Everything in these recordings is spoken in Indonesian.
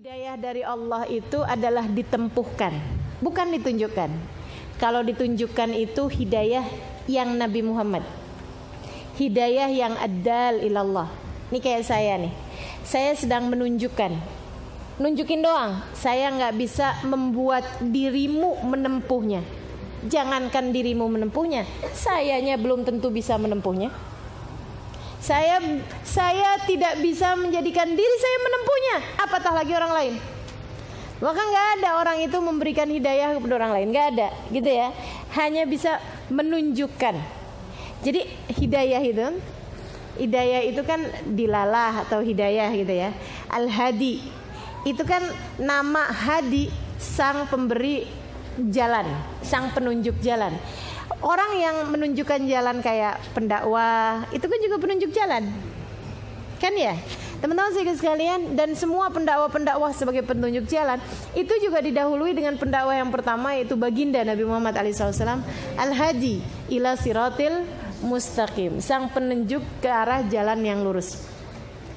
Hidayah dari Allah itu adalah ditempuhkan, bukan ditunjukkan. Kalau ditunjukkan itu hidayah yang Nabi Muhammad. Hidayah yang adal ilallah. Ini kayak saya nih. Saya sedang menunjukkan. Nunjukin doang. Saya nggak bisa membuat dirimu menempuhnya. Jangankan dirimu menempuhnya, sayanya belum tentu bisa menempuhnya. Saya saya tidak bisa menjadikan diri saya menempuhnya, apatah lagi orang lain. Maka nggak ada orang itu memberikan hidayah kepada orang lain, nggak ada, gitu ya. Hanya bisa menunjukkan. Jadi hidayah itu, hidayah itu kan dilalah atau hidayah gitu ya. Al Hadi itu kan nama Hadi sang pemberi jalan, sang penunjuk jalan. Orang yang menunjukkan jalan kayak pendakwah itu kan juga penunjuk jalan, kan ya? Teman-teman sekalian dan semua pendakwah-pendakwah sebagai penunjuk jalan itu juga didahului dengan pendakwah yang pertama yaitu baginda Nabi Muhammad SAW al-hadi ila siratil mustaqim sang penunjuk ke arah jalan yang lurus.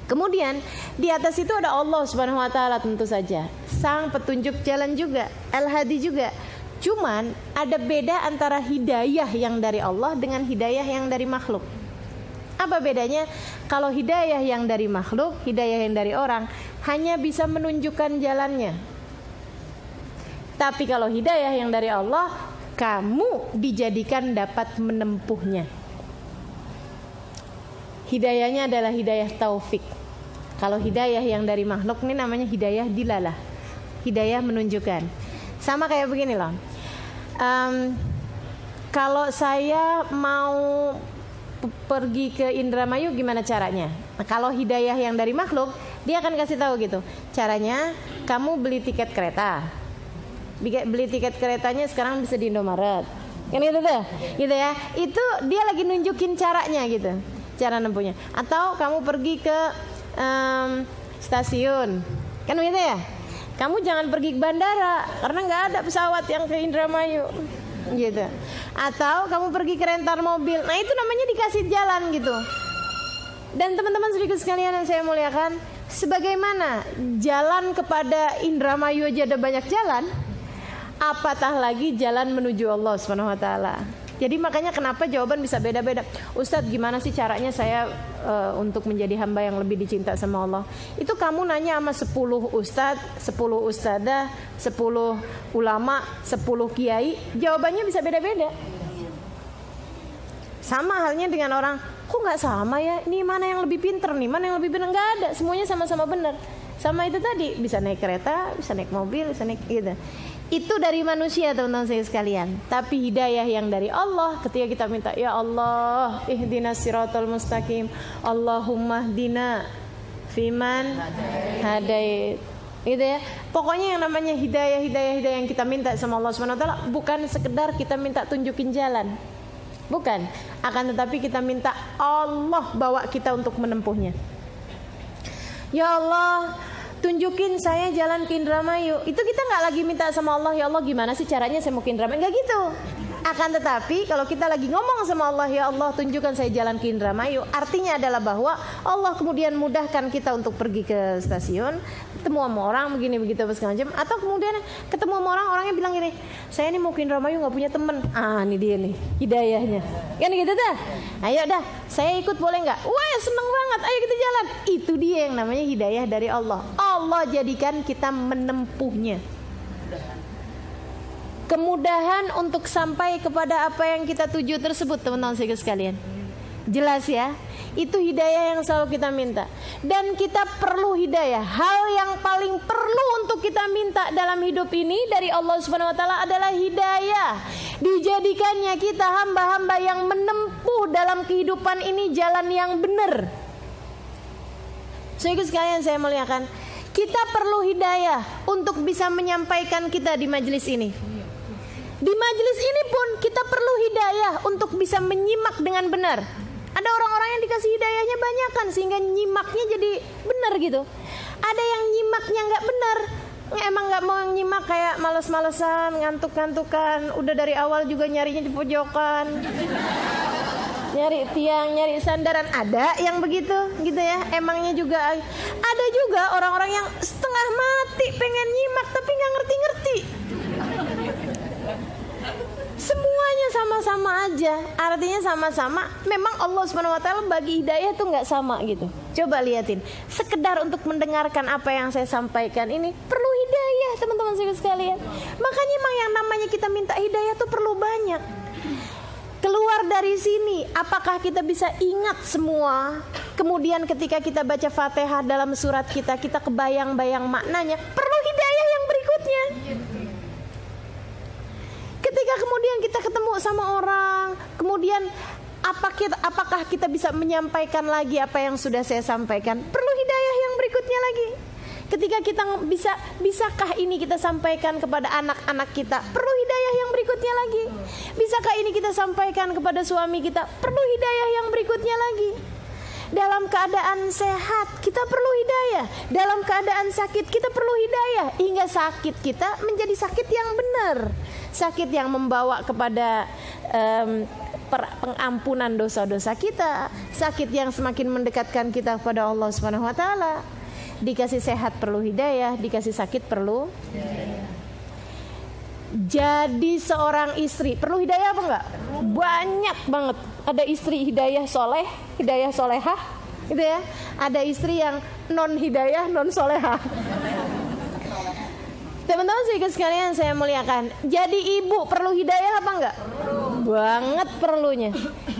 Kemudian di atas itu ada Allah Subhanahu wa taala tentu saja. Sang petunjuk jalan juga, al-hadi juga. Cuman ada beda antara hidayah yang dari Allah dengan hidayah yang dari makhluk. Apa bedanya? Kalau hidayah yang dari makhluk, hidayah yang dari orang hanya bisa menunjukkan jalannya. Tapi kalau hidayah yang dari Allah, kamu dijadikan dapat menempuhnya. Hidayahnya adalah hidayah taufik. Kalau hidayah yang dari makhluk ini namanya hidayah dilalah. Hidayah menunjukkan. Sama kayak begini loh. Um, kalau saya mau pergi ke Indramayu gimana caranya? Nah, kalau hidayah yang dari makhluk, dia akan kasih tahu gitu. Caranya kamu beli tiket kereta. Beli tiket keretanya sekarang bisa di Indomaret. Kan gitu tuh. Gitu ya. Itu dia lagi nunjukin caranya gitu. Cara nempuhnya. Atau kamu pergi ke um, stasiun. Kan begitu ya? Kamu jangan pergi ke bandara karena nggak ada pesawat yang ke Indramayu gitu. Atau kamu pergi ke rental mobil. Nah, itu namanya dikasih jalan gitu. Dan teman-teman sedikit sekalian yang saya muliakan, sebagaimana jalan kepada Indramayu aja ada banyak jalan, apatah lagi jalan menuju Allah Subhanahu wa taala. Jadi makanya kenapa jawaban bisa beda-beda. Ustadz gimana sih caranya saya uh, untuk menjadi hamba yang lebih dicinta sama Allah? Itu kamu nanya sama 10 ustadz, 10 ustadzah, 10 ulama, 10 kiai, jawabannya bisa beda-beda. Sama halnya dengan orang, kok nggak sama ya? Ini mana yang lebih pinter nih? Mana yang lebih benar? Nggak ada, semuanya sama-sama benar. Sama itu tadi, bisa naik kereta, bisa naik mobil, bisa naik gitu itu dari manusia teman-teman saya sekalian. Tapi hidayah yang dari Allah ketika kita minta ya Allah ihdinas siratal mustaqim Allahumma dina fiman hadait. Gitu ya. Pokoknya yang namanya hidayah hidayah hidayah yang kita minta sama Allah swt bukan sekedar kita minta tunjukin jalan. Bukan. Akan tetapi kita minta Allah bawa kita untuk menempuhnya. Ya Allah tunjukin saya jalan ke Indramayu. Itu kita nggak lagi minta sama Allah, ya Allah gimana sih caranya saya mau ke Indramayu? Nggak gitu. Akan tetapi kalau kita lagi ngomong sama Allah, ya Allah tunjukkan saya jalan ke Indramayu, artinya adalah bahwa Allah kemudian mudahkan kita untuk pergi ke stasiun, ketemu sama orang begini begitu segala macam, atau kemudian ketemu sama orang orangnya bilang gini, saya ini mau ke Indramayu nggak punya teman, ah ini dia nih hidayahnya, kan gitu dah. Ayo dah, saya ikut boleh nggak? Wah seneng banget, ayo kita jalan. Itu dia yang namanya hidayah dari Allah. Allah jadikan kita menempuhnya kemudahan untuk sampai kepada apa yang kita tuju tersebut teman-teman sekalian. Jelas ya? Itu hidayah yang selalu kita minta. Dan kita perlu hidayah. Hal yang paling perlu untuk kita minta dalam hidup ini dari Allah Subhanahu wa taala adalah hidayah. Dijadikannya kita hamba-hamba yang menempuh dalam kehidupan ini jalan yang benar. Saudara sekalian saya muliakan, kita perlu hidayah untuk bisa menyampaikan kita di majelis ini. Di majelis ini pun kita perlu hidayah untuk bisa menyimak dengan benar. Ada orang-orang yang dikasih hidayahnya banyak kan sehingga nyimaknya jadi benar gitu. Ada yang nyimaknya nggak benar, emang nggak mau nyimak kayak males-malesan, ngantuk-ngantukan, udah dari awal juga nyarinya di pojokan. Nyari tiang, nyari sandaran ada yang begitu gitu ya. Emangnya juga ada juga orang-orang yang setengah mati sama-sama aja. Artinya sama-sama. Memang Allah Subhanahu wa bagi hidayah tuh nggak sama gitu. Coba liatin. Sekedar untuk mendengarkan apa yang saya sampaikan ini perlu hidayah, teman-teman sekalian. Makanya memang yang namanya kita minta hidayah tuh perlu banyak. Keluar dari sini, apakah kita bisa ingat semua? Kemudian ketika kita baca Fatihah dalam surat kita, kita kebayang-bayang maknanya. Perlu hidayah yang berikutnya. Ketika kemudian kita ketemu sama orang, kemudian apa kita, apakah kita bisa menyampaikan lagi apa yang sudah saya sampaikan? Perlu hidayah yang berikutnya lagi. Ketika kita bisa bisakah ini kita sampaikan kepada anak-anak kita? Perlu hidayah yang berikutnya lagi. Bisakah ini kita sampaikan kepada suami kita? Perlu hidayah yang berikutnya lagi. Dalam keadaan sehat kita perlu hidayah. Dalam keadaan sakit kita perlu hidayah hingga sakit kita menjadi sakit yang benar. Sakit yang membawa kepada um, pengampunan dosa-dosa kita, sakit yang semakin mendekatkan kita kepada Allah Subhanahu wa taala dikasih sehat perlu hidayah, dikasih sakit perlu jadi seorang istri perlu hidayah apa enggak? Banyak banget. Ada istri hidayah soleh, hidayah solehah, gitu ya. Ada istri yang non hidayah, non solehah. Teman-teman sih sekalian saya muliakan. Jadi ibu perlu hidayah apa enggak? Banget perlunya.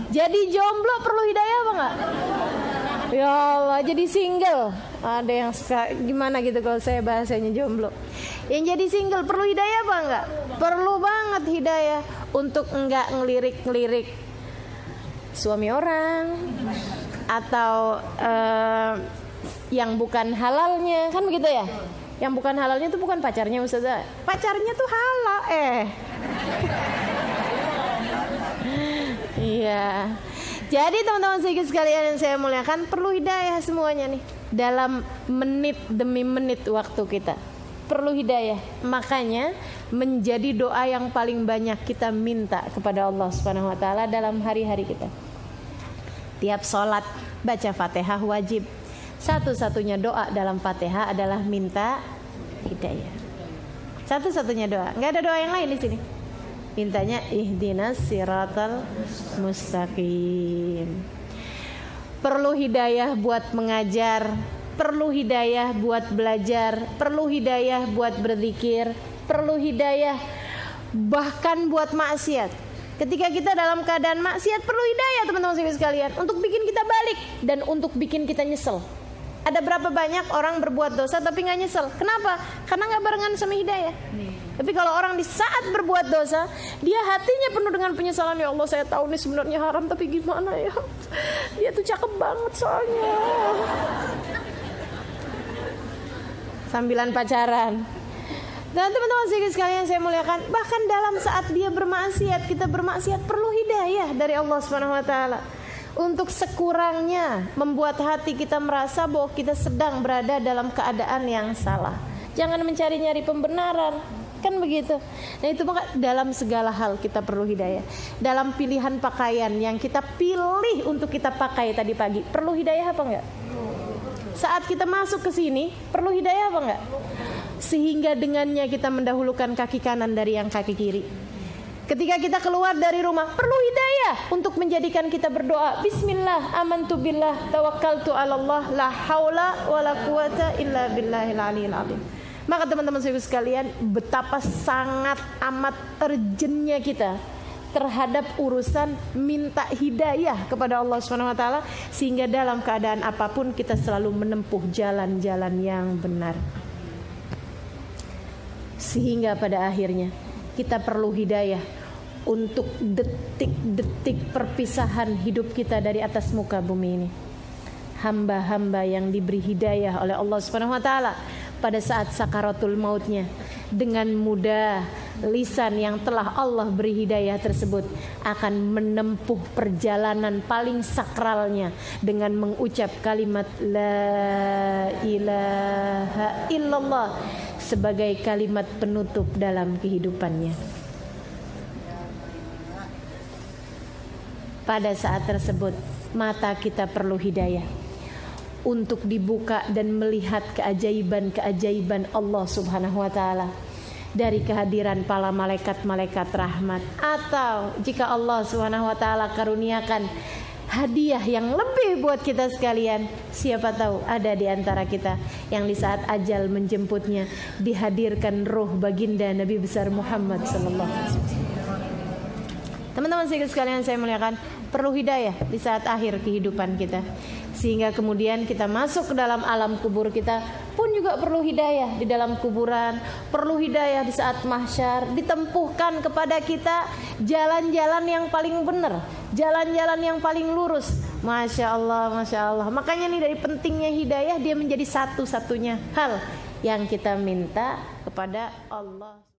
Jadi jomblo perlu hidayah apa enggak? Ya Allah, jadi single. Ada yang suka gimana gitu kalau saya bahasanya jomblo. Yang jadi single perlu hidayah apa enggak? Perlu banget hidayah untuk enggak ngelirik-ngelirik suami orang atau uh, yang bukan halalnya, kan begitu ya? Yang bukan halalnya itu bukan pacarnya Ustazah. Pacarnya tuh halal eh. Iya. Jadi teman-teman sekalian yang saya muliakan perlu hidayah semuanya nih dalam menit demi menit waktu kita. Perlu hidayah. Makanya menjadi doa yang paling banyak kita minta kepada Allah Subhanahu wa taala dalam hari-hari kita. Tiap sholat baca Fatihah wajib. Satu-satunya doa dalam Fatihah adalah minta hidayah. Satu-satunya doa. Nggak ada doa yang lain di sini mintanya ihdinas siratal mustaqim perlu hidayah buat mengajar perlu hidayah buat belajar perlu hidayah buat berzikir perlu hidayah bahkan buat maksiat. Ketika kita dalam keadaan maksiat perlu hidayah teman-teman sekalian untuk bikin kita balik dan untuk bikin kita nyesel ada berapa banyak orang berbuat dosa tapi nggak nyesel kenapa karena nggak barengan sama hidayah tapi kalau orang di saat berbuat dosa, dia hatinya penuh dengan penyesalan. Ya Allah, saya tahu ini sebenarnya haram, tapi gimana ya? Dia tuh cakep banget soalnya. Sambilan pacaran. Dan teman-teman sekalian saya muliakan, bahkan dalam saat dia bermaksiat, kita bermaksiat perlu hidayah dari Allah Subhanahu wa taala untuk sekurangnya membuat hati kita merasa bahwa kita sedang berada dalam keadaan yang salah. Jangan mencari nyari pembenaran, kan begitu. Nah itu maka dalam segala hal kita perlu hidayah. Dalam pilihan pakaian yang kita pilih untuk kita pakai tadi pagi perlu hidayah apa enggak? Saat kita masuk ke sini perlu hidayah apa enggak? Sehingga dengannya kita mendahulukan kaki kanan dari yang kaki kiri Ketika kita keluar dari rumah perlu hidayah untuk menjadikan kita berdoa. Bismillah, amantu billah, tawakkaltu 'ala Allah, la haula wala quwata illa billahil aliyil. Maka teman-teman saya sekalian, betapa sangat amat urgentnya kita terhadap urusan minta hidayah kepada Allah Subhanahu wa taala sehingga dalam keadaan apa pun kita selalu menempuh jalan-jalan yang benar. Sehingga pada akhirnya kita perlu hidayah untuk detik-detik perpisahan hidup kita dari atas muka bumi ini. Hamba-hamba yang diberi hidayah oleh Allah Subhanahu wa taala pada saat sakaratul mautnya dengan mudah lisan yang telah Allah beri hidayah tersebut akan menempuh perjalanan paling sakralnya dengan mengucap kalimat la ilaha illallah sebagai kalimat penutup dalam kehidupannya. Pada saat tersebut mata kita perlu hidayah untuk dibuka dan melihat keajaiban-keajaiban Allah Subhanahu wa taala. dari kehadiran para malaikat-malaikat rahmat atau jika Allah Subhanahu wa taala karuniakan hadiah yang lebih buat kita sekalian. Siapa tahu ada di antara kita yang di saat ajal menjemputnya dihadirkan roh baginda Nabi besar Muhammad sallallahu alaihi wasallam. Teman-teman sekalian saya muliakan, perlu hidayah di saat akhir kehidupan kita. Sehingga kemudian kita masuk ke dalam alam kubur kita pun juga perlu hidayah di dalam kuburan, perlu hidayah di saat mahsyar, ditempuhkan kepada kita jalan-jalan yang paling benar, jalan-jalan yang paling lurus. Masya Allah, Masya Allah. Makanya nih dari pentingnya hidayah dia menjadi satu-satunya hal yang kita minta kepada Allah.